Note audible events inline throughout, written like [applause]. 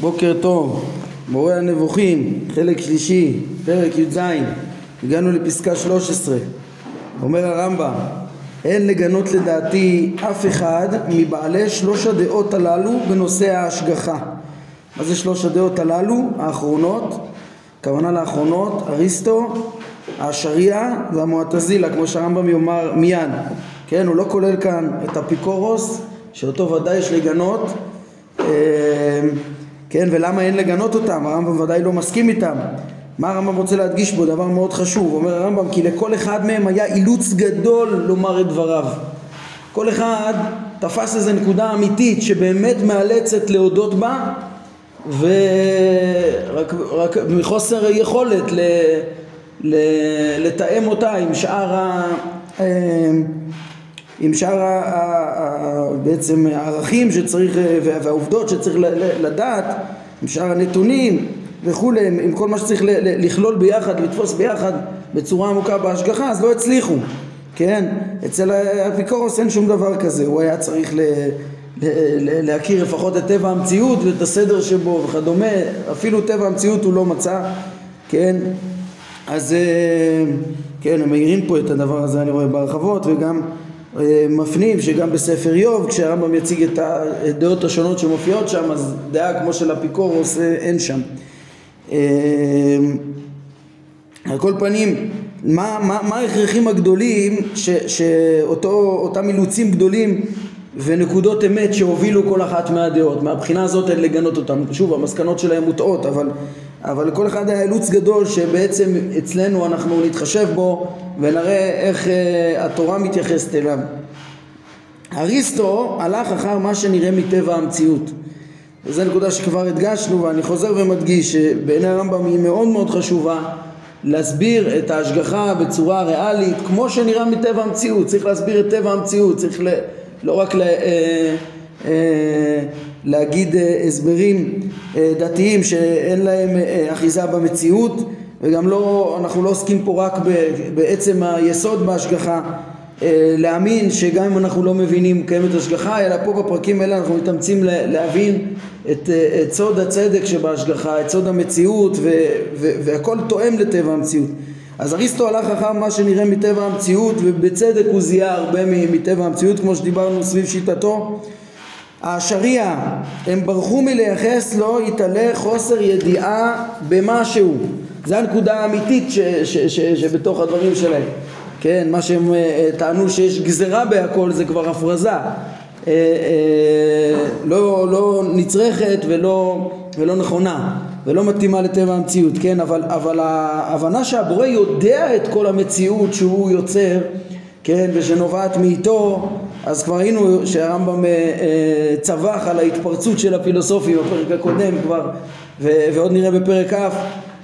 בוקר טוב, מורה הנבוכים, חלק שלישי, פרק י"ז, הגענו לפסקה 13. אומר הרמב"ם, אין לגנות לדעתי אף אחד מבעלי שלוש הדעות הללו בנושא ההשגחה. מה זה שלוש הדעות הללו? האחרונות, הכוונה לאחרונות, אריסטו, השריעה והמועטזילה, כמו שהרמב"ם יאמר מיד. כן, הוא לא כולל כאן את אפיקורוס, שאותו ודאי יש לגנות. אה, כן, ולמה אין לגנות אותם? הרמב"ם ודאי לא מסכים איתם. מה הרמב"ם רוצה להדגיש בו? דבר מאוד חשוב. אומר הרמב"ם כי לכל אחד מהם היה אילוץ גדול לומר את דבריו. כל אחד תפס איזו נקודה אמיתית שבאמת מאלצת להודות בה ורק רק מחוסר יכולת ל, ל, לתאם אותה עם שאר ה... אה, עם שאר בעצם הערכים שצריך והעובדות שצריך לדעת, עם שאר הנתונים וכולי, עם כל מה שצריך לכלול ביחד, לתפוס ביחד בצורה עמוקה בהשגחה, אז לא הצליחו, כן? אצל האפיקורוס אין שום דבר כזה, הוא היה צריך ל... להכיר לפחות את טבע המציאות ואת הסדר שבו וכדומה, אפילו טבע המציאות הוא לא מצא, כן? אז כן, הם מעירים פה את הדבר הזה אני רואה בהרחבות וגם אה, מפנים שגם בספר איוב כשהרמב"ם יציג את הדעות השונות שמופיעות שם אז דעה כמו של אפיקורוס אה, אין שם. אה, על כל פנים מה, מה, מה ההכרחים הגדולים שאותם אילוצים גדולים ונקודות אמת שהובילו כל אחת מהדעות מהבחינה הזאת אין לגנות אותם שוב המסקנות שלהם מוטעות אבל אבל לכל אחד היה אילוץ גדול שבעצם אצלנו אנחנו נתחשב בו ונראה איך uh, התורה מתייחסת אליו. אריסטו הלך אחר מה שנראה מטבע המציאות וזו נקודה שכבר הדגשנו ואני חוזר ומדגיש שבעיני הרמב"ם היא מאוד מאוד חשובה להסביר את ההשגחה בצורה ריאלית כמו שנראה מטבע המציאות צריך להסביר את טבע המציאות צריך ל... לא רק ל... אה, אה, להגיד אה, הסברים אה, דתיים שאין להם אחיזה במציאות וגם לא, אנחנו לא עוסקים פה רק בעצם היסוד בהשגחה להאמין שגם אם אנחנו לא מבינים קיימת השגחה אלא פה בפרקים האלה אנחנו מתאמצים להבין את, את סוד הצדק שבהשגחה, את סוד המציאות ו, ו, והכל תואם לטבע המציאות. אז אריסטו הלך אחר מה שנראה מטבע המציאות ובצדק הוא זיהה הרבה מטבע המציאות כמו שדיברנו סביב שיטתו השריעה הם ברחו מלייחס לו יתעלה חוסר ידיעה במשהו. זה הנקודה האמיתית ש, ש, ש, שבתוך הדברים שלהם. כן מה שהם uh, טענו שיש גזרה בהכל זה כבר הפרזה. uh, uh, לא, לא נצרכת ולא, ולא נכונה ולא מתאימה לטבע המציאות כן? אבל, אבל ההבנה שהבורא יודע את כל המציאות שהוא יוצר כן? ושנובעת מאיתו אז כבר ראינו שהרמב"ם אה, אה, צווח על ההתפרצות של הפילוסופים בפרק הקודם כבר ועוד נראה בפרק כ' אה,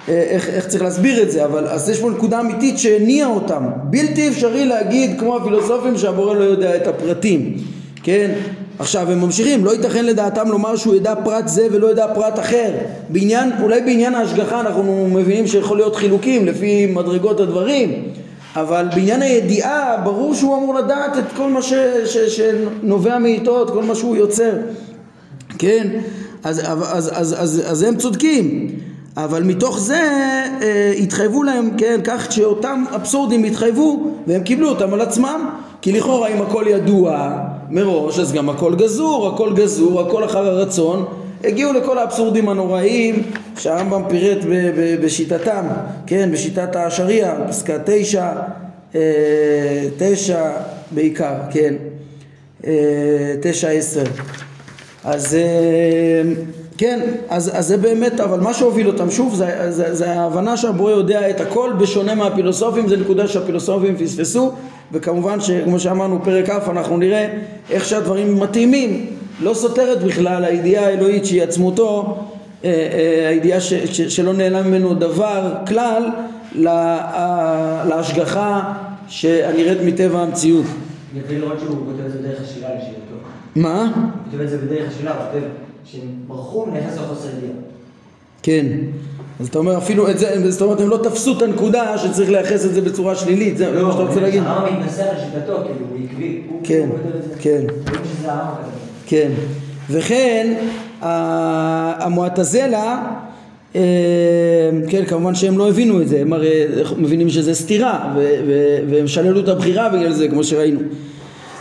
איך, איך צריך להסביר את זה אבל אז יש פה נקודה אמיתית שהניעה אותם. בלתי אפשרי להגיד כמו הפילוסופים שהבורא לא יודע את הפרטים כן? עכשיו הם ממשיכים לא ייתכן לדעתם לומר שהוא ידע פרט זה ולא ידע פרט אחר. בעניין אולי בעניין ההשגחה אנחנו מבינים שיכול להיות חילוקים לפי מדרגות הדברים אבל בעניין הידיעה ברור שהוא אמור לדעת את כל מה ש, ש, שנובע מאיתו, את כל מה שהוא יוצר, כן? אז, אז, אז, אז, אז, אז הם צודקים, אבל מתוך זה אה, התחייבו להם, כן, כך שאותם אבסורדים התחייבו והם קיבלו אותם על עצמם, כי לכאורה אם הכל ידוע מראש אז גם הכל גזור, הכל גזור, הכל אחר הרצון הגיעו לכל האבסורדים הנוראיים שהרמב"ם פירט בשיטתם, כן, בשיטת השריעה, פסקה תשע, אה, תשע בעיקר, כן, אה, תשע עשר. אז אה, כן, אז, אז זה באמת, אבל מה שהוביל אותם שוב זה, זה, זה ההבנה שהבורא יודע את הכל בשונה מהפילוסופים, זה נקודה שהפילוסופים פספסו וכמובן שכמו שאמרנו פרק כ' אנחנו נראה איך שהדברים מתאימים לא סותרת בכלל הידיעה האלוהית שהיא עצמותו, אה, אה, הידיעה ש, ש, שלא נעלם ממנו דבר כלל לה, להשגחה הנראית מטבע המציאות. יפה לראות שהוא כותב את זה בדרך השאלה לשיטתו. מה? הוא כותב את זה בדרך השאלה, הוא כותב שהם ברחו מנכס לחוסר ידיעה. כן. אז אתה אומר אפילו את זה, זאת אומרת הם לא תפסו את הנקודה שצריך לייחס את זה בצורה שלילית, זה מה שאתה רוצה להגיד? לא, הרב מתנסח לשיטתו, כאילו הוא עקבי, כן, כן. כן. וכן המועטזלה אה, כן, כמובן שהם לא הבינו את זה, הם הרי מבינים שזה סתירה והם שללו את הבחירה בגלל זה, כמו שראינו.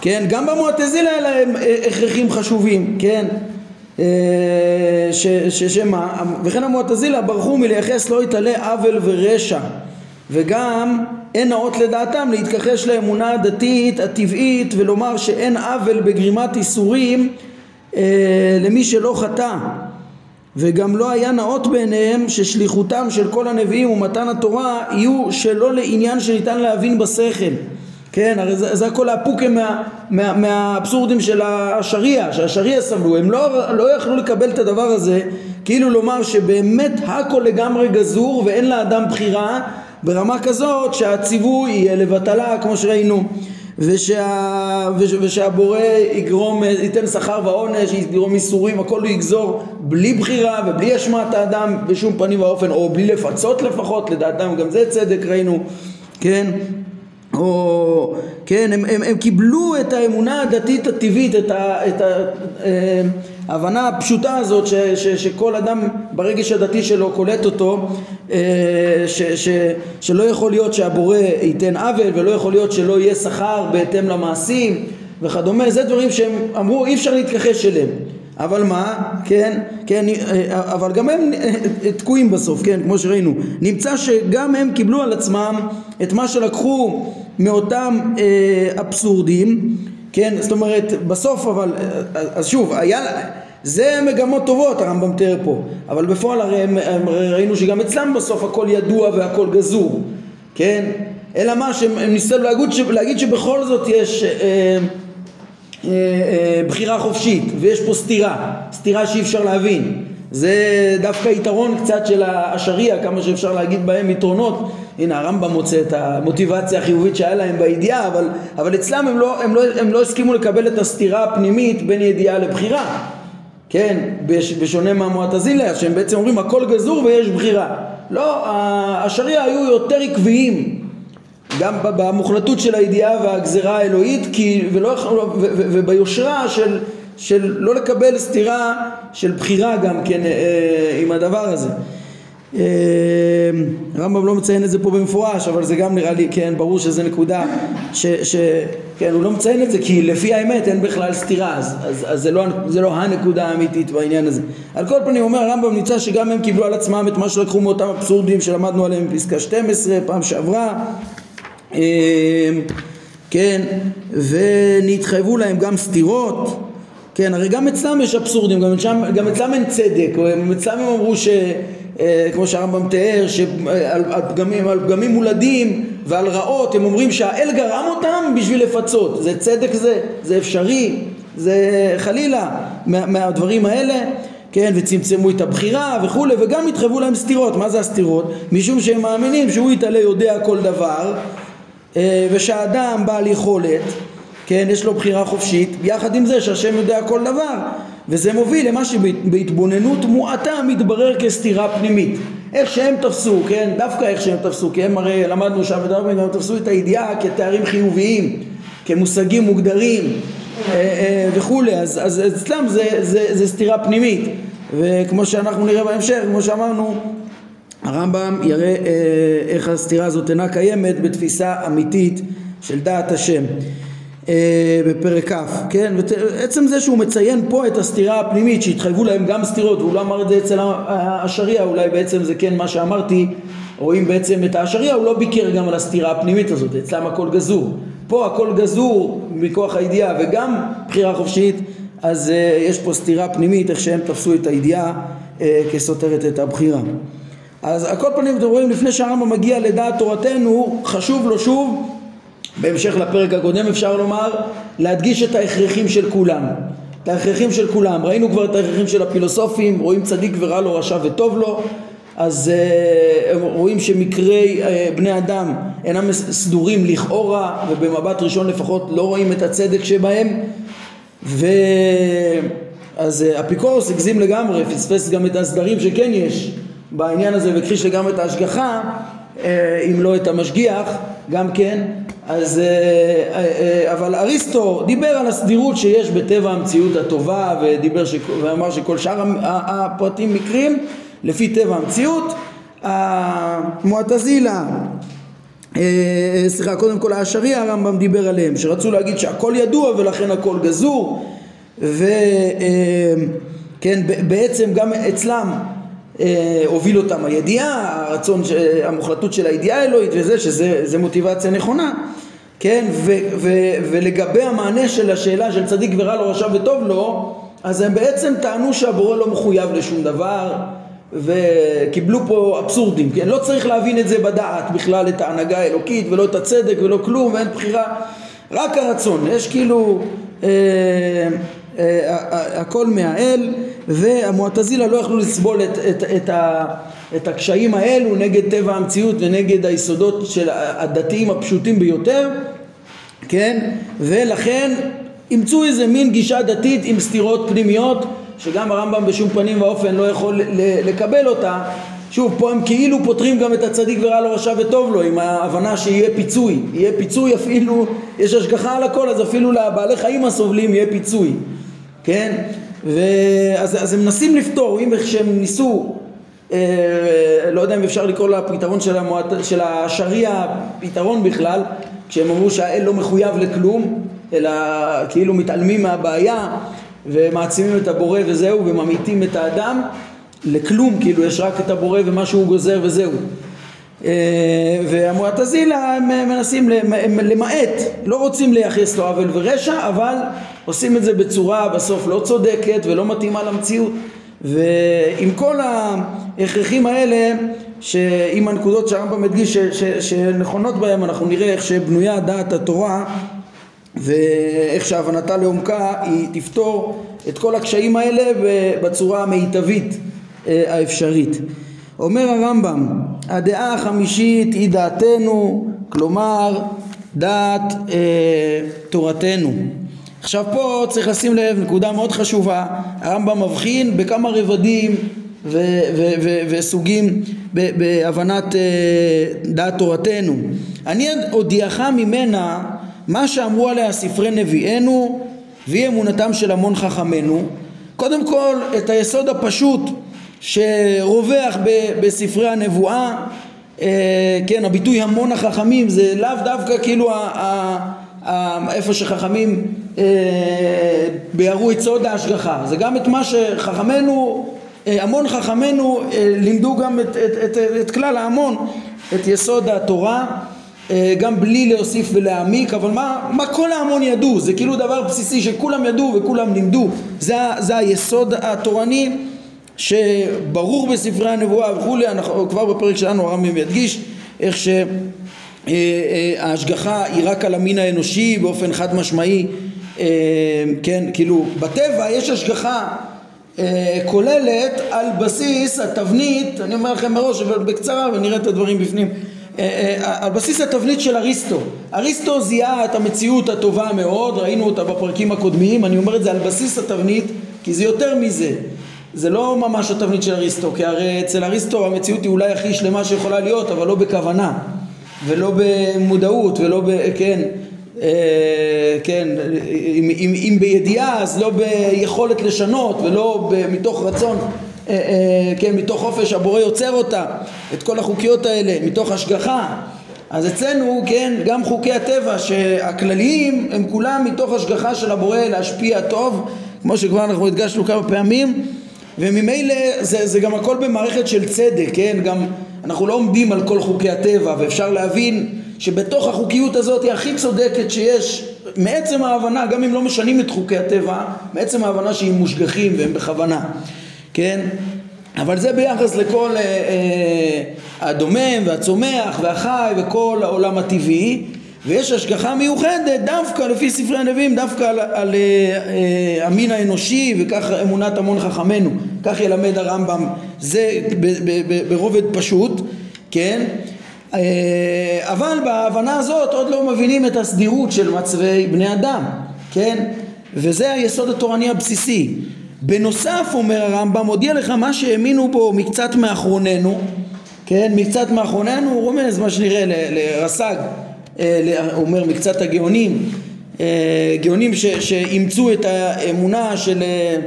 כן, גם במועטזילה האלה הם אה, הכרחים חשובים, כן? אה, שמה, וכן המועטזילה ברחו מלייחס לא יתעלה עוול ורשע וגם אין נאות לדעתם להתכחש לאמונה הדתית הטבעית ולומר שאין עוול בגרימת איסורים אה, למי שלא חטא. וגם לא היה נאות בעיניהם ששליחותם של כל הנביאים ומתן התורה יהיו שלא לעניין שניתן להבין בשכל. כן, הרי זה, זה הכל הפוקם מה, מה, מהאבסורדים של השריעה, שהשריעה סבלו, הם לא, לא יכלו לקבל את הדבר הזה, כאילו לומר שבאמת הכל לגמרי גזור ואין לאדם בחירה ברמה כזאת שהציווי יהיה לבטלה כמו שראינו ושה, ושהבורא יגרום, ייתן שכר ועונש, יגרום איסורים, הכל הוא יגזור בלי בחירה ובלי אשמת האדם בשום פנים ואופן, או בלי לפצות לפחות, לדעתם גם זה צדק ראינו, כן? או כן, הם, הם, הם קיבלו את האמונה הדתית הטבעית, את, ה, את ה, אה, ההבנה הפשוטה הזאת ש, ש, שכל אדם ברגש הדתי שלו קולט אותו, אה, ש, ש, שלא יכול להיות שהבורא ייתן עוול ולא יכול להיות שלא יהיה שכר בהתאם למעשים וכדומה, זה דברים שהם אמרו אי אפשר להתכחש אליהם אבל מה, כן, כן, אה, אבל גם הם תקועים בסוף, כן, כמו שראינו. נמצא שגם הם קיבלו על עצמם את מה שלקחו מאותם אה, אבסורדים, כן, זאת אומרת, בסוף אבל, אה, אז שוב, היה, זה מגמות טובות הרמב"ם תיאר פה, אבל בפועל הרי הם, הם, ראינו שגם אצלם בסוף הכל ידוע והכל גזור, כן, אלא מה שהם ניסו להגיד, להגיד שבכל זאת יש אה, אה, אה, בחירה חופשית ויש פה סתירה, סתירה שאי אפשר להבין זה דווקא יתרון קצת של השריעה, כמה שאפשר להגיד בהם יתרונות. הנה הרמב"ם מוצא את המוטיבציה החיובית שהיה להם בידיעה, אבל, אבל אצלם הם לא, הם, לא, הם לא הסכימו לקבל את הסתירה הפנימית בין ידיעה לבחירה. כן, בשונה מהמועטזילה, שהם בעצם אומרים הכל גזור ויש בחירה. לא, השריעה היו יותר עקביים גם במוחלטות של הידיעה והגזרה האלוהית כי, ולא, וביושרה של של לא לקבל סתירה של בחירה גם כן אה, אה, עם הדבר הזה. אה, הרמב"ם לא מציין את זה פה במפורש אבל זה גם נראה לי כן ברור שזה נקודה ש, ש, כן הוא לא מציין את זה כי לפי האמת אין בכלל סתירה אז, אז, אז זה, לא, זה לא הנקודה האמיתית בעניין הזה. על כל פנים אומר הרמב"ם נמצא שגם הם קיבלו על עצמם את מה שלקחו מאותם אבסורדים שלמדנו עליהם בפסקה 12 פעם שעברה. כן ונתחייבו להם גם סתירות כן, הרי גם אצלם יש אבסורדים, גם אצלם, גם אצלם אין צדק, גם אצלם הם אמרו ש... אה, כמו שהרמב"ם תיאר, שעל על פגמים, על פגמים מולדים ועל רעות, הם אומרים שהאל גרם אותם בשביל לפצות. זה צדק זה? זה אפשרי? זה חלילה מה, מהדברים האלה? כן, וצמצמו את הבחירה וכולי, וגם התחייבו להם סתירות. מה זה הסתירות? משום שהם מאמינים שהוא יתעלה יודע כל דבר, אה, ושהאדם בעל יכולת כן, יש לו בחירה חופשית, יחד עם זה שהשם יודע כל דבר, וזה מוביל למה שבהתבוננות מועטה מתברר כסתירה פנימית. איך שהם תפסו, כן, דווקא איך שהם תפסו, כי הם הרי למדנו שם ודברים, הם תפסו את הידיעה כתארים חיוביים, כמושגים מוגדרים אה, אה, וכולי, אז, אז אצלם זה, זה, זה סתירה פנימית, וכמו שאנחנו נראה בהמשך, כמו שאמרנו, הרמב"ם יראה אה, איך הסתירה הזאת אינה קיימת בתפיסה אמיתית של דעת השם. אה, בפרק כ', כן? ועצם זה שהוא מציין פה את הסתירה הפנימית שהתחייבו להם גם סתירות והוא לא אמר את זה אצל השריעה אולי בעצם זה כן מה שאמרתי רואים בעצם את השריעה הוא לא ביקר גם על הסתירה הפנימית הזאת אצלם הכל גזור פה הכל גזור מכוח הידיעה וגם בחירה חופשית אז uh, יש פה סתירה פנימית איך שהם תפסו את הידיעה uh, כסותרת את הבחירה אז על כל פנים אתם רואים לפני שהרמב"ם מגיע לדעת תורתנו חשוב לו שוב בהמשך לפרק הקודם אפשר לומר להדגיש את ההכרחים של כולם. את ההכרחים של כולם. ראינו כבר את ההכרחים של הפילוסופים רואים צדיק ורע לו רשע וטוב לו. אז uh, רואים שמקרי uh, בני אדם אינם סדורים לכאורה ובמבט ראשון לפחות לא רואים את הצדק שבהם. ואז uh, אפיקורוס הגזים לגמרי פספס גם את הסדרים שכן יש בעניין הזה והכחיש לגמרי את ההשגחה אם לא את המשגיח גם כן אז, אבל אריסטו דיבר על הסדירות שיש בטבע המציאות הטובה ודיבר ש... ואמר שכל שאר הפרטים מקרים לפי טבע המציאות. המועטזילה אה, סליחה, קודם כל האשרי הרמב"ם דיבר עליהם, שרצו להגיד שהכל ידוע ולכן הכל גזור, וכן, אה, בעצם גם אצלם אה, הוביל אותם הידיעה, הרצון, המוחלטות של הידיעה האלוהית וזה, שזה מוטיבציה נכונה, כן, ו, ו, ולגבי המענה של השאלה של צדיק ורע לו, רשע וטוב לו, אז הם בעצם טענו שהבורא לא מחויב לשום דבר, וקיבלו פה אבסורדים, כן? לא צריך להבין את זה בדעת בכלל, את ההנהגה האלוקית ולא את הצדק ולא כלום ואין בחירה, רק הרצון, יש כאילו אה, אה, אה, הכל מהאל והמועטזילה לא יכלו לסבול את, את, את, ה, את הקשיים האלו נגד טבע המציאות ונגד היסודות של הדתיים הפשוטים ביותר, כן? ולכן אימצו איזה מין גישה דתית עם סתירות פנימיות שגם הרמב"ם בשום פנים ואופן לא יכול לקבל אותה. שוב, פה הם כאילו פותרים גם את הצדיק ורע לו רשע וטוב לו עם ההבנה שיהיה פיצוי. יהיה פיצוי אפילו, יש השגחה על הכל אז אפילו לבעלי חיים הסובלים יהיה פיצוי כן? ואז אז הם מנסים לפתור, אם איך שהם ניסו אה, לא יודע אם אפשר לקרוא לפתרון של, המועט, של השריעה פתרון בכלל כשהם אמרו שהאל לא מחויב לכלום אלא כאילו מתעלמים מהבעיה ומעצימים את הבורא וזהו וממעיטים את האדם לכלום, כאילו יש רק את הבורא ומה שהוא גוזר וזהו. אה, והמועטזילה הם מנסים למעט, לא רוצים לייחס לו עוול ורשע, אבל עושים את זה בצורה בסוף לא צודקת ולא מתאימה למציאות. ועם כל ההכרחים האלה, שעם הנקודות שהרמב"ם מדגיש שנכונות בהם, אנחנו נראה איך שבנויה דעת התורה ואיך שהבנתה לעומקה היא תפתור את כל הקשיים האלה בצורה המיטבית אה, האפשרית. אומר הרמב"ם, הדעה החמישית היא דעתנו, כלומר דעת אה, תורתנו. עכשיו פה צריך לשים לב נקודה מאוד חשובה, הרמב"ם מבחין בכמה רבדים ו- ו- ו- וסוגים בהבנת אה, דעת תורתנו. אני אודיעך ממנה מה שאמרו עליה ספרי נביאנו ואי אמונתם של המון חכמינו קודם כל את היסוד הפשוט שרווח בספרי הנבואה אה, כן הביטוי המון החכמים זה לאו דווקא כאילו ה, ה, ה, איפה שחכמים ביארו את סוד ההשגחה זה גם את מה שחכמינו אה, המון חכמינו אה, לימדו גם את, את, את, את, כלל ההמון את יסוד התורה אה, גם בלי להוסיף ולהעמיק, אבל מה, מה כל ההמון ידעו? זה כאילו דבר בסיסי שכולם ידעו וכולם לימדו. זה, זה היסוד התורני שברור בספרי הנבואה וכולי, אנחנו כבר בפרק שלנו הרמב"ם ידגיש איך שההשגחה אה, אה, היא רק על המין האנושי באופן חד משמעי, כן, כאילו בטבע יש השגחה כוללת על בסיס התבנית, אני אומר לכם מראש אבל בקצרה ונראה את הדברים בפנים אה, אה, על בסיס התבנית של אריסטו. אריסטו זיהה את המציאות הטובה מאוד, ראינו אותה בפרקים הקודמים, אני אומר את זה על בסיס התבנית, כי זה יותר מזה. זה לא ממש התבנית של אריסטו, כי הרי אצל אריסטו המציאות היא אולי הכי שלמה שיכולה להיות, אבל לא בכוונה, ולא במודעות, ולא ב... כן, אה, כן, אם, אם, אם בידיעה אז לא ביכולת לשנות ולא מתוך רצון אה, אה, כן, מתוך חופש הבורא יוצר אותה, את כל החוקיות האלה, מתוך השגחה. אז אצלנו, כן, גם חוקי הטבע שהכלליים הם כולם מתוך השגחה של הבורא להשפיע טוב, כמו שכבר אנחנו הדגשנו כמה פעמים, וממילא זה, זה גם הכל במערכת של צדק, כן, גם אנחנו לא עומדים על כל חוקי הטבע, ואפשר להבין שבתוך החוקיות הזאת היא הכי צודקת שיש, מעצם ההבנה, גם אם לא משנים את חוקי הטבע, מעצם ההבנה שהם מושגחים והם בכוונה. כן? אבל זה ביחס לכל אה, אה, הדומם והצומח והחי וכל העולם הטבעי ויש השגחה מיוחדת דווקא לפי ספרי הנביאים דווקא על, על אה, אה, המין האנושי וכך אמונת המון חכמינו כך ילמד הרמב"ם זה ב, ב, ב, ברובד פשוט כן אבל בהבנה הזאת עוד לא מבינים את הסדירות של מצבי בני אדם כן? וזה היסוד התורני הבסיסי. בנוסף אומר הרמב"ם מודיע לך מה שהאמינו בו מקצת מאחרוננו כן? מקצת מאחרוננו הוא רומז מה שנראה לרס"ג אה, אומר מקצת הגאונים, אה, גאונים שאימצו את האמונה של אה,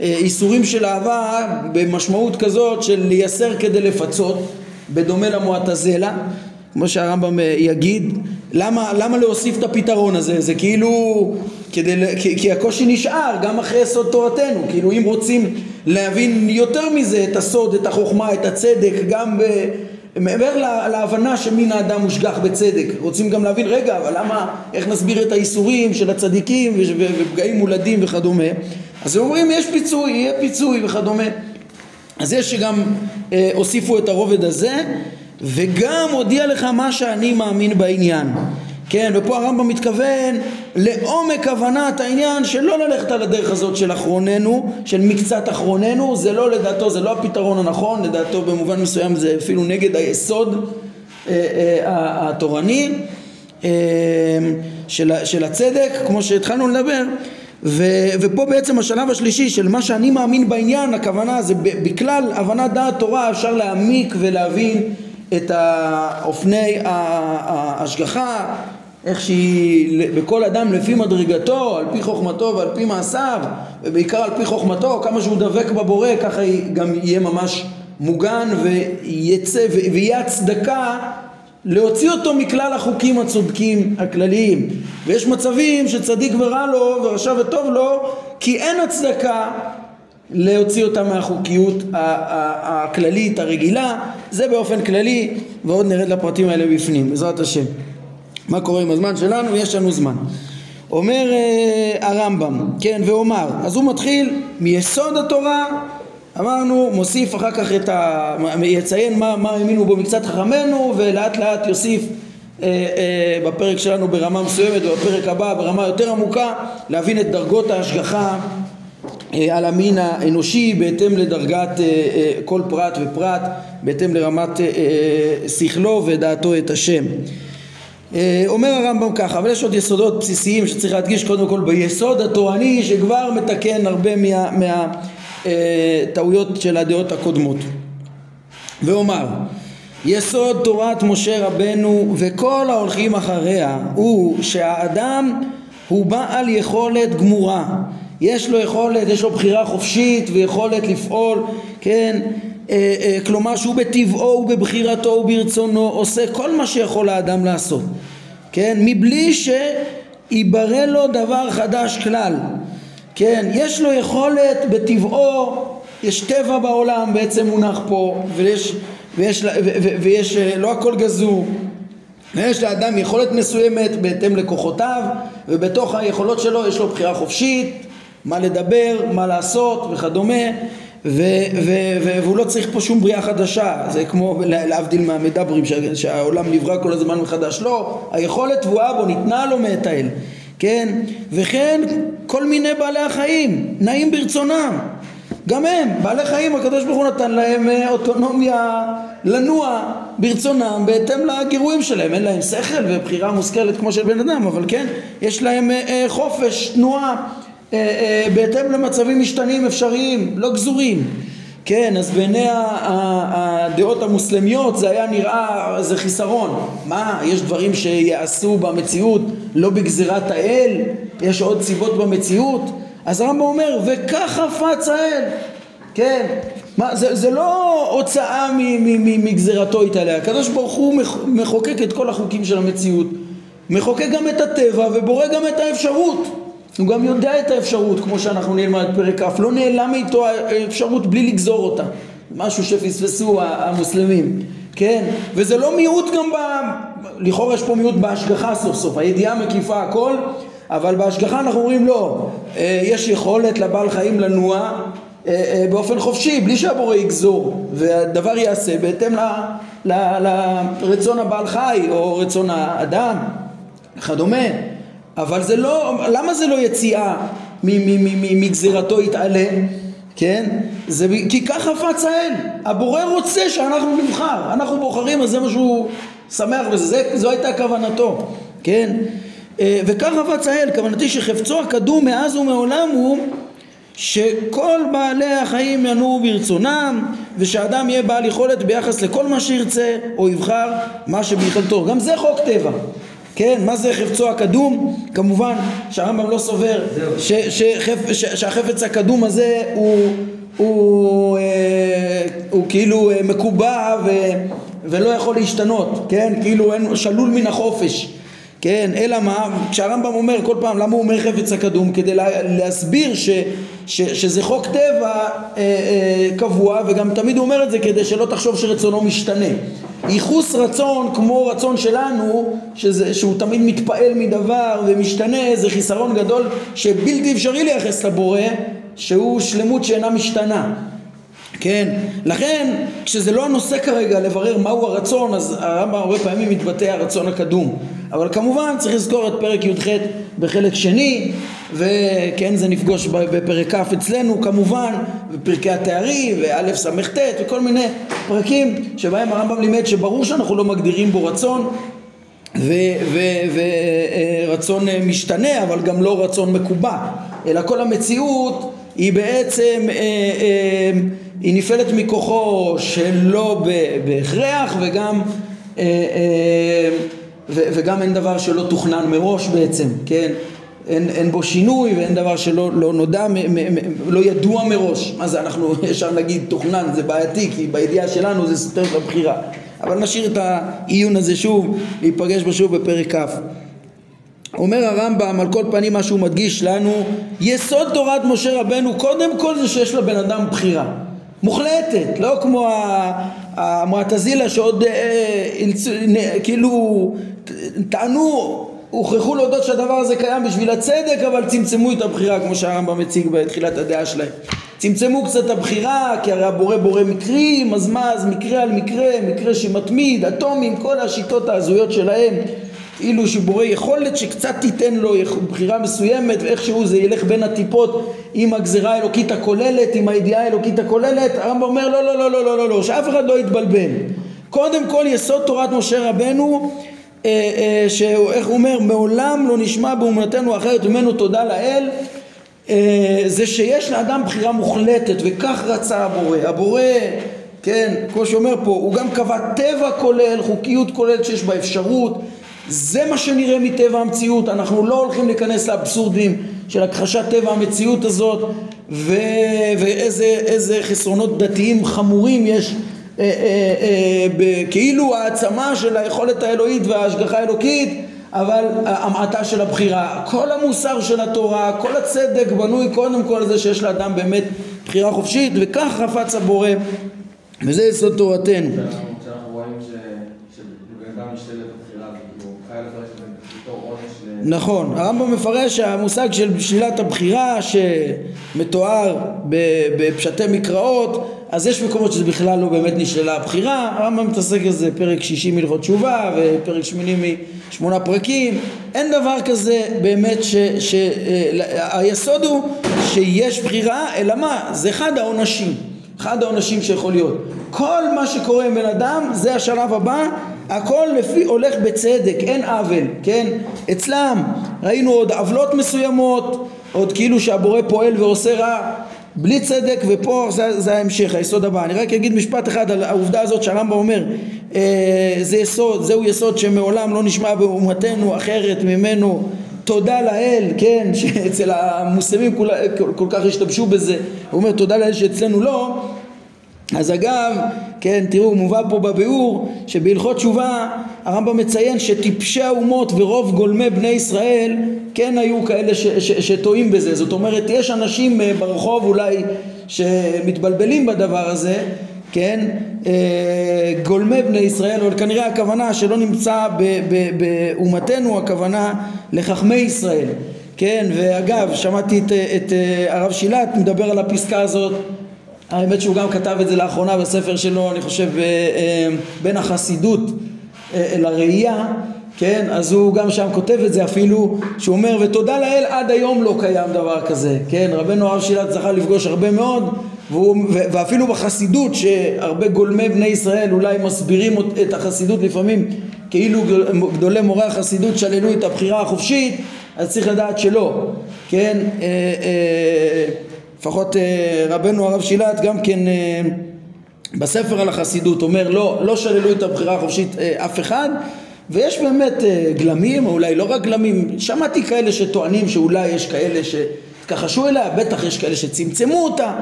איסורים של אהבה במשמעות כזאת של לייסר כדי לפצות, בדומה למועטזלה, כמו שהרמב"ם יגיד, למה, למה להוסיף את הפתרון הזה? זה כאילו, כדי, כי, כי הקושי נשאר גם אחרי יסוד תורתנו, כאילו אם רוצים להבין יותר מזה את הסוד, את החוכמה, את הצדק, גם ב... מעבר להבנה שמין האדם מושגח בצדק, רוצים גם להבין, רגע, אבל למה, איך נסביר את האיסורים של הצדיקים ופגעים מולדים וכדומה, אז הם אומרים, יש פיצוי, יהיה פיצוי וכדומה. אז יש שגם אה, הוסיפו את הרובד הזה, וגם הודיע לך מה שאני מאמין בעניין. כן, ופה הרמב"ם מתכוון לעומק הבנת העניין שלא ללכת על הדרך הזאת של אחרוננו, של מקצת אחרוננו, זה לא לדעתו, זה לא הפתרון הנכון, לדעתו במובן מסוים זה אפילו נגד היסוד אה, אה, התורני אה, של, של הצדק, כמו שהתחלנו לדבר, ו, ופה בעצם השלב השלישי של מה שאני מאמין בעניין, הכוונה זה בכלל הבנת דעת תורה אפשר להעמיק ולהבין את אופני ההשגחה, איך שהיא בכל אדם לפי מדרגתו, על פי חוכמתו ועל פי מעשיו, ובעיקר על פי חוכמתו, כמה שהוא דבק בבורא, ככה גם יהיה ממש מוגן ויצא, ויהיה הצדקה להוציא אותו מכלל החוקים הצודקים הכלליים. ויש מצבים שצדיק ורע לו ורשע וטוב לו, כי אין הצדקה להוציא אותה מהחוקיות הכללית הרגילה, זה באופן כללי, ועוד נרד לפרטים האלה בפנים, בעזרת השם. מה קורה עם הזמן שלנו? יש לנו זמן. אומר uh, הרמב"ם, כן, ואומר, אז הוא מתחיל מיסוד התורה, אמרנו, מוסיף אחר כך את ה... יציין מה, מה האמינו בו מקצת חכמינו, ולאט לאט יוסיף uh, uh, בפרק שלנו ברמה מסוימת, ובפרק הבא ברמה יותר עמוקה, להבין את דרגות ההשגחה אה, על המין האנושי בהתאם לדרגת אה, אה, כל פרט ופרט, בהתאם לרמת שכלו ודעתו את השם. אומר הרמב"ם ככה, אבל יש עוד יסודות בסיסיים שצריך להדגיש קודם כל ביסוד התורני שכבר מתקן הרבה מהטעויות מה, של הדעות הקודמות. ואומר, יסוד תורת משה רבנו וכל ההולכים אחריה הוא שהאדם הוא בעל יכולת גמורה. יש לו יכולת, יש לו בחירה חופשית ויכולת לפעול, כן, אה, אה, כלומר שהוא בטבעו ובבחירתו וברצונו עושה כל מה שיכול האדם לעשות, כן, מבלי שיברא לו דבר חדש כלל, כן, יש לו יכולת בטבעו, יש טבע בעולם בעצם מונח פה ויש, ויש, ויש, אה, לא הכל גזור. ויש לאדם יכולת מסוימת בהתאם לכוחותיו ובתוך היכולות שלו יש לו בחירה חופשית מה לדבר, מה לעשות וכדומה ו- ו- ו- והוא לא צריך פה שום בריאה חדשה, זה כמו להבדיל מהמדברים שהעולם נברא כל הזמן מחדש, לא, היכולת תבואה בו ניתנה לו מאת האל, כן, וכן כל מיני בעלי החיים נעים ברצונם, גם הם, בעלי חיים הקדוש ברוך הוא נתן להם אה, אוטונומיה לנוע ברצונם בהתאם לגירויים שלהם, אין להם שכל ובחירה מושכלת כמו של בן אדם, אבל כן, יש להם אה, אה, חופש תנועה אה, אה, בהתאם למצבים משתנים אפשריים, לא גזורים. כן, אז בעיני הדעות המוסלמיות זה היה נראה, זה חיסרון. מה, יש דברים שיעשו במציאות לא בגזירת האל? יש עוד סיבות במציאות? אז הרמב"ם אומר, וכך חפץ האל. כן, מה, זה, זה לא הוצאה מגזירתו התעלה, הקדוש ברוך הוא מחוקק את כל החוקים של המציאות, מחוקק גם את הטבע ובורא גם את האפשרות. הוא גם יודע את האפשרות, כמו שאנחנו נלמד פרק כ', לא נעלם איתו האפשרות בלי לגזור אותה. משהו שפספסו המוסלמים, כן? וזה לא מיעוט גם ב... לכאורה יש פה מיעוט בהשגחה סוף סוף, הידיעה מקיפה הכל, אבל בהשגחה אנחנו אומרים לא, אה, יש יכולת לבעל חיים לנוע אה, אה, באופן חופשי, בלי שהבורא יגזור, והדבר ייעשה בהתאם ל, ל, לרצון הבעל חי או רצון האדם וכדומה. אבל זה לא, למה זה לא יציאה מגזירתו יתעלה? כן? זה כי כך חפץ האל. הבורא רוצה שאנחנו נבחר. אנחנו בוחרים, אז זה מה שהוא שמח בזה. זו הייתה כוונתו. כן? אה, וכך חפץ האל, כוונתי שחפצו הקדום מאז ומעולם הוא שכל בעלי החיים ינועו ברצונם ושאדם יהיה בעל יכולת ביחס לכל מה שירצה או יבחר מה שביכולתו. גם זה חוק טבע. כן, מה זה חפצו הקדום? כמובן שהרמב"ם לא סובר ש, שחפ, ש, שהחפץ הקדום הזה הוא, הוא, אה, הוא כאילו אה, מקובע ו, ולא יכול להשתנות, כן? כאילו אין, שלול מן החופש כן, אלא מה, כשהרמב"ם אומר כל פעם למה הוא אומר חפץ הקדום כדי לה, להסביר ש, ש, שזה חוק טבע אה, אה, קבוע וגם תמיד הוא אומר את זה כדי שלא תחשוב שרצונו משתנה. ייחוס רצון כמו רצון שלנו שזה, שהוא תמיד מתפעל מדבר ומשתנה זה חיסרון גדול שבלתי אפשרי לייחס לבורא שהוא שלמות שאינה משתנה. כן, לכן כשזה לא הנושא כרגע לברר מהו הרצון אז הרמב"ם הרבה פעמים מתבטא הרצון הקדום אבל כמובן צריך לזכור את פרק י"ח בחלק שני וכן זה נפגוש בפרק כ' אצלנו כמובן ופרקי התארי וא' ס"ט וכל מיני פרקים שבהם הרמב"ם לימד שברור שאנחנו לא מגדירים בו רצון ורצון אה, משתנה אבל גם לא רצון מקובע אלא כל המציאות היא בעצם אה, אה, היא נפעלת מכוחו שלא בהכרח וגם וגם אין דבר שלא תוכנן מראש בעצם, כן? אין, אין בו שינוי ואין דבר שלא לא נודע, מ, מ, מ, לא ידוע מראש. מה זה, אנחנו [laughs] ישר נגיד תוכנן, זה בעייתי, כי בידיעה שלנו זה סותר את הבחירה. אבל נשאיר את העיון הזה שוב, להיפגש בו שוב בפרק כ'. אומר הרמב"ם על כל פנים מה שהוא מדגיש לנו יסוד תורת משה רבנו קודם כל זה שיש לבן אדם בחירה מוחלטת לא כמו המועטזילה שעוד אה, כאילו טענו, הוכרחו להודות שהדבר הזה קיים בשביל הצדק, אבל צמצמו את הבחירה, כמו שהרמב"ם מציג בתחילת הדעה שלהם. צמצמו קצת את הבחירה, כי הרי הבורא בורא מקרים, אז מה, אז מקרה על מקרה, מקרה שמתמיד, אטומים, כל השיטות ההזויות שלהם, כאילו שבורא יכולת שקצת תיתן לו בחירה מסוימת, ואיכשהו זה ילך בין הטיפות עם הגזרה האלוקית הכוללת, עם הידיעה האלוקית הכוללת, הרמב"ם אומר לא, לא, לא, לא, לא, לא, לא, שאף אחד לא יתבלבל. קודם כל יסוד תורת משה רבנו שאיך הוא אומר מעולם לא נשמע באומנתנו אחרת ממנו תודה לאל. אה, זה שיש לאדם בחירה מוחלטת וכך רצה הבורא. הבורא כן כמו שאומר פה הוא גם קבע טבע כולל חוקיות כוללת שיש בה אפשרות. זה מה שנראה מטבע המציאות. אנחנו לא הולכים להיכנס לאבסורדים של הכחשת טבע המציאות הזאת ו... ואיזה חסרונות דתיים חמורים יש אה, אה, אה, כאילו העצמה של היכולת האלוהית וההשגחה האלוקית אבל המעטה של הבחירה. כל המוסר של התורה כל הצדק בנוי קודם כל על זה שיש לאדם באמת בחירה חופשית וכך חפץ הבורא וזה יסוד תורתנו. נכון, הרמב"ם מפרש שהמושג של שלילת הבחירה שמתואר בפשטי מקראות אז יש מקומות שזה בכלל לא באמת נשללה הבחירה, הרמב"ם מתעסק בזה פרק שישי מלכות תשובה ופרק שמיני משמונה פרקים, אין דבר כזה באמת שהיסוד הוא שיש בחירה, אלא מה? זה אחד העונשים, אחד העונשים שיכול להיות. כל מה שקורה עם בן אדם זה השלב הבא, הכל לפי הולך בצדק, אין עוול, כן? אצלם ראינו עוד עוולות מסוימות, עוד כאילו שהבורא פועל ועושה רע בלי צדק ופה זה, זה ההמשך, היסוד הבא. אני רק אגיד משפט אחד על העובדה הזאת שהרמב"ם אומר אה, זה יסוד, זהו יסוד שמעולם לא נשמע באומתנו אחרת ממנו. תודה לאל, כן, [laughs] שאצל המוסלמים כל, כל, כל כך השתמשו בזה, הוא אומר תודה לאל שאצלנו לא אז אגב, כן, תראו, מובא פה בביאור שבהלכות תשובה הרמב"ם מציין שטיפשי האומות ורוב גולמי בני ישראל כן היו כאלה ש, ש, שטועים בזה. זאת אומרת, יש אנשים אה, ברחוב אולי שמתבלבלים בדבר הזה, כן, אה, גולמי בני ישראל, אבל כנראה הכוונה שלא נמצא באומתנו, הכוונה לחכמי ישראל. כן, ואגב, שמעתי את, את אה, הרב שילת מדבר על הפסקה הזאת האמת שהוא גם כתב את זה לאחרונה בספר שלו, אני חושב, אה, אה, בין החסידות אה, לראייה, כן? אז הוא גם שם כותב את זה אפילו, שהוא אומר, ותודה לאל עד היום לא קיים דבר כזה, כן? רבנו הרב שילת זכה לפגוש הרבה מאוד, והוא, ואפילו בחסידות, שהרבה גולמי בני ישראל אולי מסבירים את החסידות לפעמים כאילו גדולי מורי החסידות שללו את הבחירה החופשית, אז צריך לדעת שלא, כן? לפחות אה, רבנו הרב שילת גם כן אה, בספר על החסידות אומר לא, לא שללו את הבחירה החופשית אה, אף אחד. ויש באמת גלמים, או אולי לא רק גלמים, שמעתי כאלה שטוענים שאולי יש כאלה שהתכחשו אליה, בטח יש כאלה שצמצמו אותה,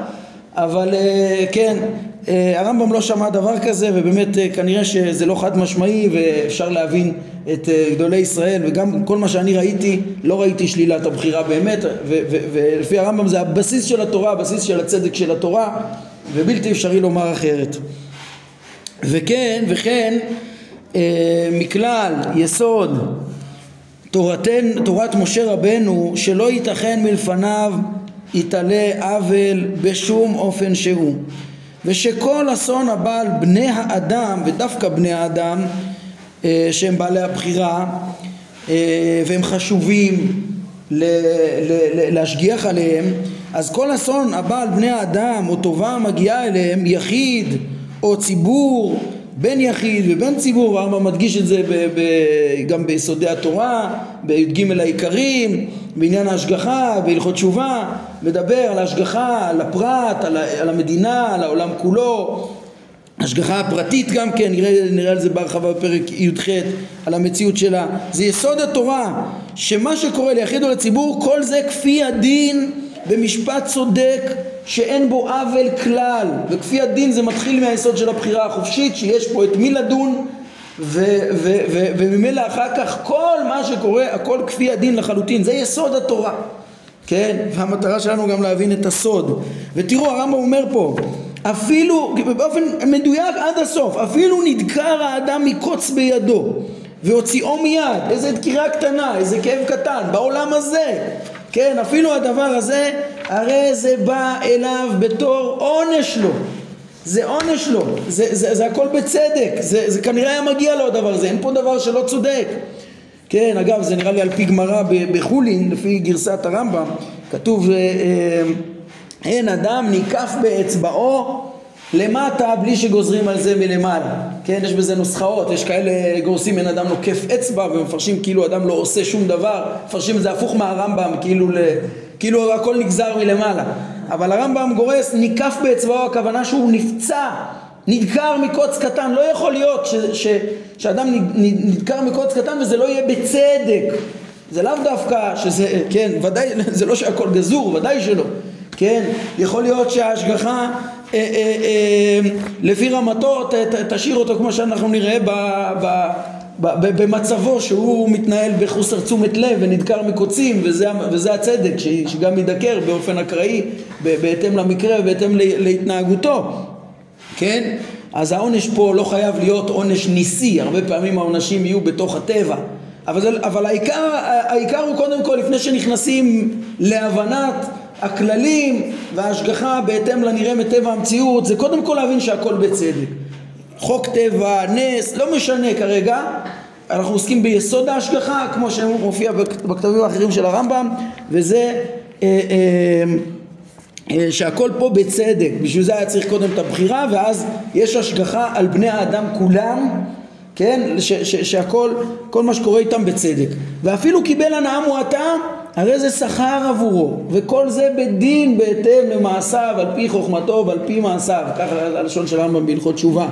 אבל אה, כן, אה, הרמב"ם לא שמע דבר כזה ובאמת אה, כנראה שזה לא חד משמעי ואפשר להבין את גדולי ישראל וגם כל מה שאני ראיתי לא ראיתי שלילת הבחירה באמת ולפי הרמב"ם זה הבסיס של התורה, הבסיס של הצדק של התורה ובלתי אפשרי לומר אחרת. וכן, וכן מכלל יסוד תורתן, תורת משה רבנו שלא ייתכן מלפניו יתעלה עוול בשום אופן שהוא. ושכל אסון הבא על בני האדם ודווקא בני האדם אה, שהם בעלי הבחירה אה, והם חשובים להשגיח עליהם אז כל אסון הבא על בני האדם או טובה מגיעה אליהם יחיד או ציבור בן יחיד ובן ציבור, הרמב"ם מדגיש את זה ב, ב, גם ביסודי התורה, בי"ג העיקרים, בעניין ההשגחה, בהלכות תשובה, מדבר על ההשגחה, על הפרט, על, על המדינה, על העולם כולו, השגחה הפרטית גם כן, נראה, נראה על זה בהרחבה בפרק י"ח, על המציאות שלה. זה יסוד התורה, שמה שקורה ליחיד או לציבור, כל זה כפי הדין במשפט צודק שאין בו עוול כלל וכפי הדין זה מתחיל מהיסוד של הבחירה החופשית שיש פה את מי לדון וממילא אחר כך כל מה שקורה הכל כפי הדין לחלוטין. זה יסוד התורה כן? והמטרה שלנו גם להבין את הסוד. ותראו הרמב"ם אומר פה אפילו באופן מדויק עד הסוף אפילו נדקר האדם מקוץ בידו והוציאו מיד. איזה דקירה קטנה איזה כאב קטן בעולם הזה. כן, אפילו הדבר הזה, הרי זה בא אליו בתור עונש לו. זה עונש לו, זה, זה, זה הכל בצדק, זה, זה כנראה היה מגיע לו הדבר הזה, אין פה דבר שלא צודק. כן, אגב, זה נראה לי על פי גמרא בחולין, לפי גרסת הרמב"ם, כתוב אה, אה, אין אדם ניקף באצבעו למטה בלי שגוזרים על זה מלמעלה, כן? יש בזה נוסחאות, יש כאלה גורסים אין אדם נוקף אצבע ומפרשים כאילו אדם לא עושה שום דבר, מפרשים את זה הפוך מהרמב"ם, כאילו, ל... כאילו הכל נגזר מלמעלה, אבל הרמב"ם גורס ניקף באצבעו, הכוונה שהוא נפצע, נדקר מקוץ קטן, לא יכול להיות ש... ש... שאדם נדקר מקוץ קטן וזה לא יהיה בצדק, זה לאו דווקא שזה, כן, ודאי, [laughs] זה לא שהכל גזור, ודאי שלא, כן, יכול להיות שההשגחה אה, אה, אה, לפי רמתו תשאיר אותו כמו שאנחנו נראה במצבו שהוא מתנהל בחוסר תשומת לב ונדקר מקוצים וזה, וזה הצדק שגם יידקר באופן אקראי בהתאם למקרה ובהתאם להתנהגותו כן? אז העונש פה לא חייב להיות עונש ניסי, הרבה פעמים העונשים יהיו בתוך הטבע אבל, אבל העיקר, העיקר הוא קודם כל לפני שנכנסים להבנת הכללים וההשגחה בהתאם לנראה מטבע המציאות זה קודם כל להבין שהכל בצדק. חוק טבע, נס, לא משנה כרגע, אנחנו עוסקים ביסוד ההשגחה כמו שמופיע בכתבים האחרים של הרמב"ם וזה אה, אה, שהכל פה בצדק, בשביל זה היה צריך קודם את הבחירה ואז יש השגחה על בני האדם כולם כן? ש, ש, שהכל, כל מה שקורה איתם בצדק. ואפילו קיבל הנאה מועטה, הרי זה שכר עבורו, וכל זה בדין בהתאם למעשיו, על פי חוכמתו ועל פי מעשיו, ככה הלשון של הרמב"ם בהלכות תשובה,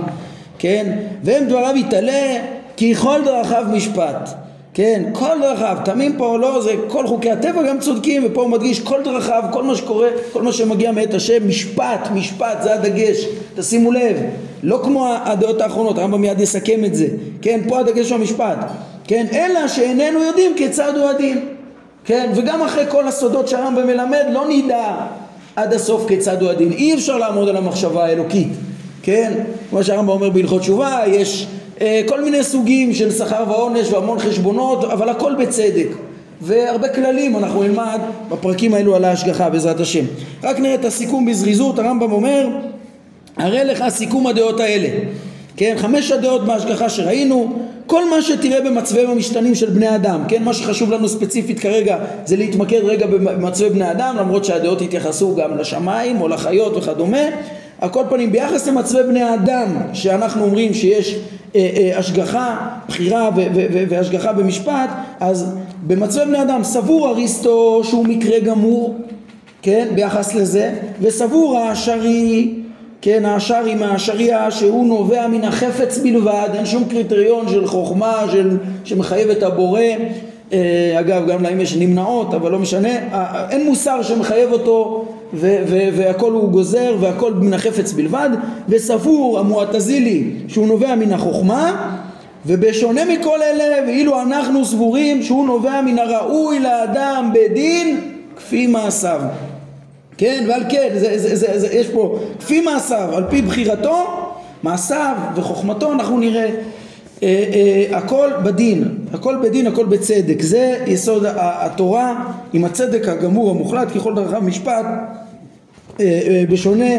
כן? והם דבריו יתעלה, כי כל דרכיו משפט. כן, כל דרכיו, תמים פה או לא, זה כל חוקי הטבע גם צודקים, ופה הוא מדגיש כל דרכיו, כל מה שקורה, כל מה שמגיע מאת השם, משפט, משפט, זה הדגש, תשימו לב, לא כמו הדעות האחרונות, הרמב"ם מיד יסכם את זה, כן, פה הדגש הוא המשפט, כן, אלא שאיננו יודעים כיצד הוא הדין, כן, וגם אחרי כל הסודות שהרמב"ם מלמד, לא נדע עד הסוף כיצד הוא הדין, אי אפשר לעמוד על המחשבה האלוקית, כן, כמו שהרמב"ם אומר בהלכות תשובה, יש כל מיני סוגים של שכר ועונש והמון חשבונות, אבל הכל בצדק. והרבה כללים אנחנו נלמד בפרקים האלו על ההשגחה בעזרת השם. רק נראה את הסיכום בזריזות, הרמב"ם אומר, הרי לך סיכום הדעות האלה. כן, חמש הדעות בהשגחה שראינו, כל מה שתראה במצביהם המשתנים של בני אדם, כן, מה שחשוב לנו ספציפית כרגע זה להתמקד רגע במצבי בני אדם, למרות שהדעות יתייחסו גם לשמיים או לחיות וכדומה, על כל פנים ביחס למצבי בני האדם שאנחנו אומרים שיש אה, אה, השגחה, בחירה והשגחה במשפט אז במצבי בני אדם סבור אריסטו שהוא מקרה גמור כן ביחס לזה וסבור השרי כן, האשרי מהאשריה שהוא נובע מן החפץ בלבד, אין שום קריטריון של חוכמה של, שמחייב את הבורא, אה, אגב גם להם יש נמנעות אבל לא משנה, אה, אין מוסר שמחייב אותו והכל הוא גוזר והכל מן החפץ בלבד, וסבור המועטזילי שהוא נובע מן החוכמה ובשונה מכל אלה ואילו אנחנו סבורים שהוא נובע מן הראוי לאדם בדין כפי מעשיו. כן, ועל כן, זה, זה, זה, זה, יש פה, כפי מעשיו, על פי בחירתו, מעשיו וחוכמתו, אנחנו נראה. אה, אה, הכל בדין, הכל בדין, הכל בצדק. זה יסוד התורה עם הצדק הגמור המוחלט, ככל דרכיו משפט, אה, אה, בשונה,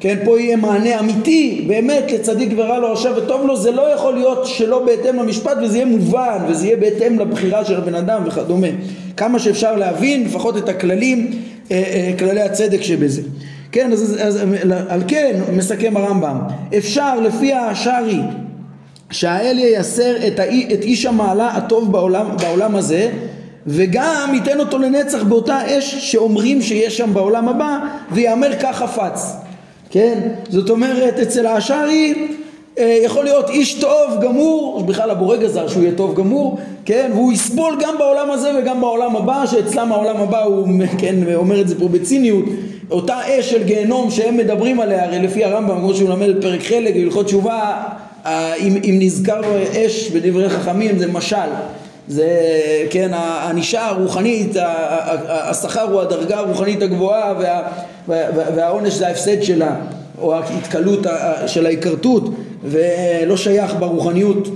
כן, פה יהיה מענה אמיתי, באמת, לצדיק ורע לו רשע וטוב לו, זה לא יכול להיות שלא בהתאם למשפט וזה יהיה מובן, וזה יהיה בהתאם לבחירה של הבן אדם וכדומה. כמה שאפשר להבין, לפחות את הכללים אה, אה, כללי הצדק שבזה. כן, אז, אז על כן מסכם הרמב"ם, אפשר לפי השארי שהאל ייסר את, האי, את איש המעלה הטוב בעולם, בעולם הזה וגם ייתן אותו לנצח באותה אש שאומרים שיש שם בעולם הבא ויאמר כך חפץ כן? זאת אומרת אצל האשרי אה, יכול להיות איש טוב גמור, בכלל הבורא גזר שהוא יהיה טוב גמור, כן, והוא יסבול גם בעולם הזה וגם בעולם הבא, שאצלם העולם הבא הוא, [laughs] כן, אומר את זה פה בציניות, אותה אש של גיהנום שהם מדברים עליה, הרי לפי הרמב"ם, כמו שהוא מלמד בפרק חלק, בהלכות תשובה, אם, אם נזכר אש בדברי חכמים זה משל, זה, כן, הענישה הרוחנית, השכר הוא הדרגה הרוחנית הגבוהה וה, והעונש זה ההפסד שלה, או ההתקלות של ההיכרתות ולא שייך ברוחניות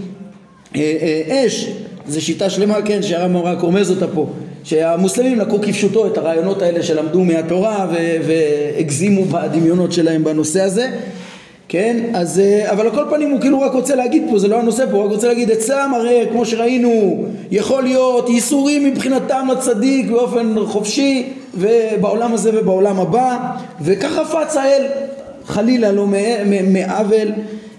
אה, אה, אש, זו שיטה שלמה, כן, שהרמב"ם רק רומז אותה פה, שהמוסלמים לקחו כפשוטו את הרעיונות האלה שלמדו מהתורה והגזימו בדמיונות שלהם בנושא הזה, כן, אז, אה, אבל על כל פנים הוא כאילו רק רוצה להגיד פה, זה לא הנושא פה, הוא רק רוצה להגיד אצלם הרי כמו שראינו יכול להיות ייסורים מבחינתם לצדיק באופן חופשי ובעולם הזה ובעולם הבא וככה פץ האל חלילה לא מעוול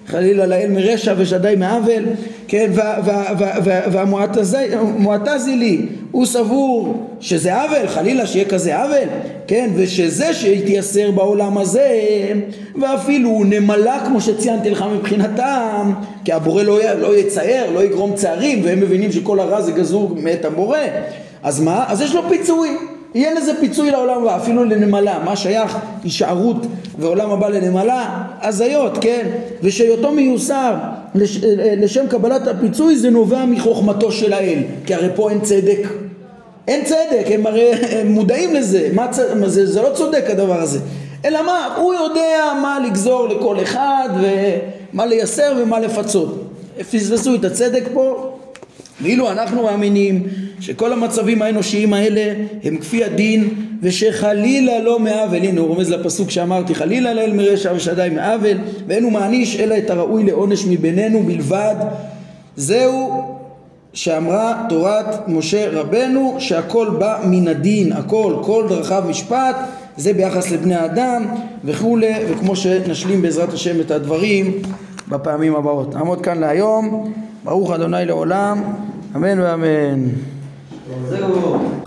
חלילה לאל מרשע ושדי מעוול, כן, והמועטזילי הוא סבור שזה עוול, חלילה שיהיה כזה עוול, כן, ושזה שהתייסר בעולם הזה ואפילו נמלה כמו שציינתי לך מבחינתם, כי הבורא לא, לא יצייר, לא יגרום צערים והם מבינים שכל הרע זה גזור מאת הבורא, אז מה? אז יש לו פיצוי יהיה לזה פיצוי לעולם הבא, אפילו לנמלה, מה שייך הישארות ועולם הבא לנמלה? הזיות, כן? ושהיותו מיוסר לש, לשם קבלת הפיצוי זה נובע מחוכמתו של האל, כי הרי פה אין צדק. אין צדק, הם הרי הם מודעים לזה, מה, זה, זה לא צודק הדבר הזה. אלא מה, הוא יודע מה לגזור לכל אחד ומה לייסר ומה לפצות. פספסו את הצדק פה, ואילו אנחנו מאמינים שכל המצבים האנושיים האלה הם כפי הדין ושחלילה לא מעוול הנה הוא רומז לפסוק שאמרתי חלילה לאל מרשע ושדי מעוול ואין הוא מעניש אלא את הראוי לעונש מבינינו בלבד. זהו שאמרה תורת משה רבנו שהכל בא מן הדין. הכל כל דרכיו משפט זה ביחס לבני האדם וכולי וכמו שנשלים בעזרת השם את הדברים בפעמים הבאות. נעמוד כאן להיום. ברוך אדוני לעולם. אמן ואמן Let's go.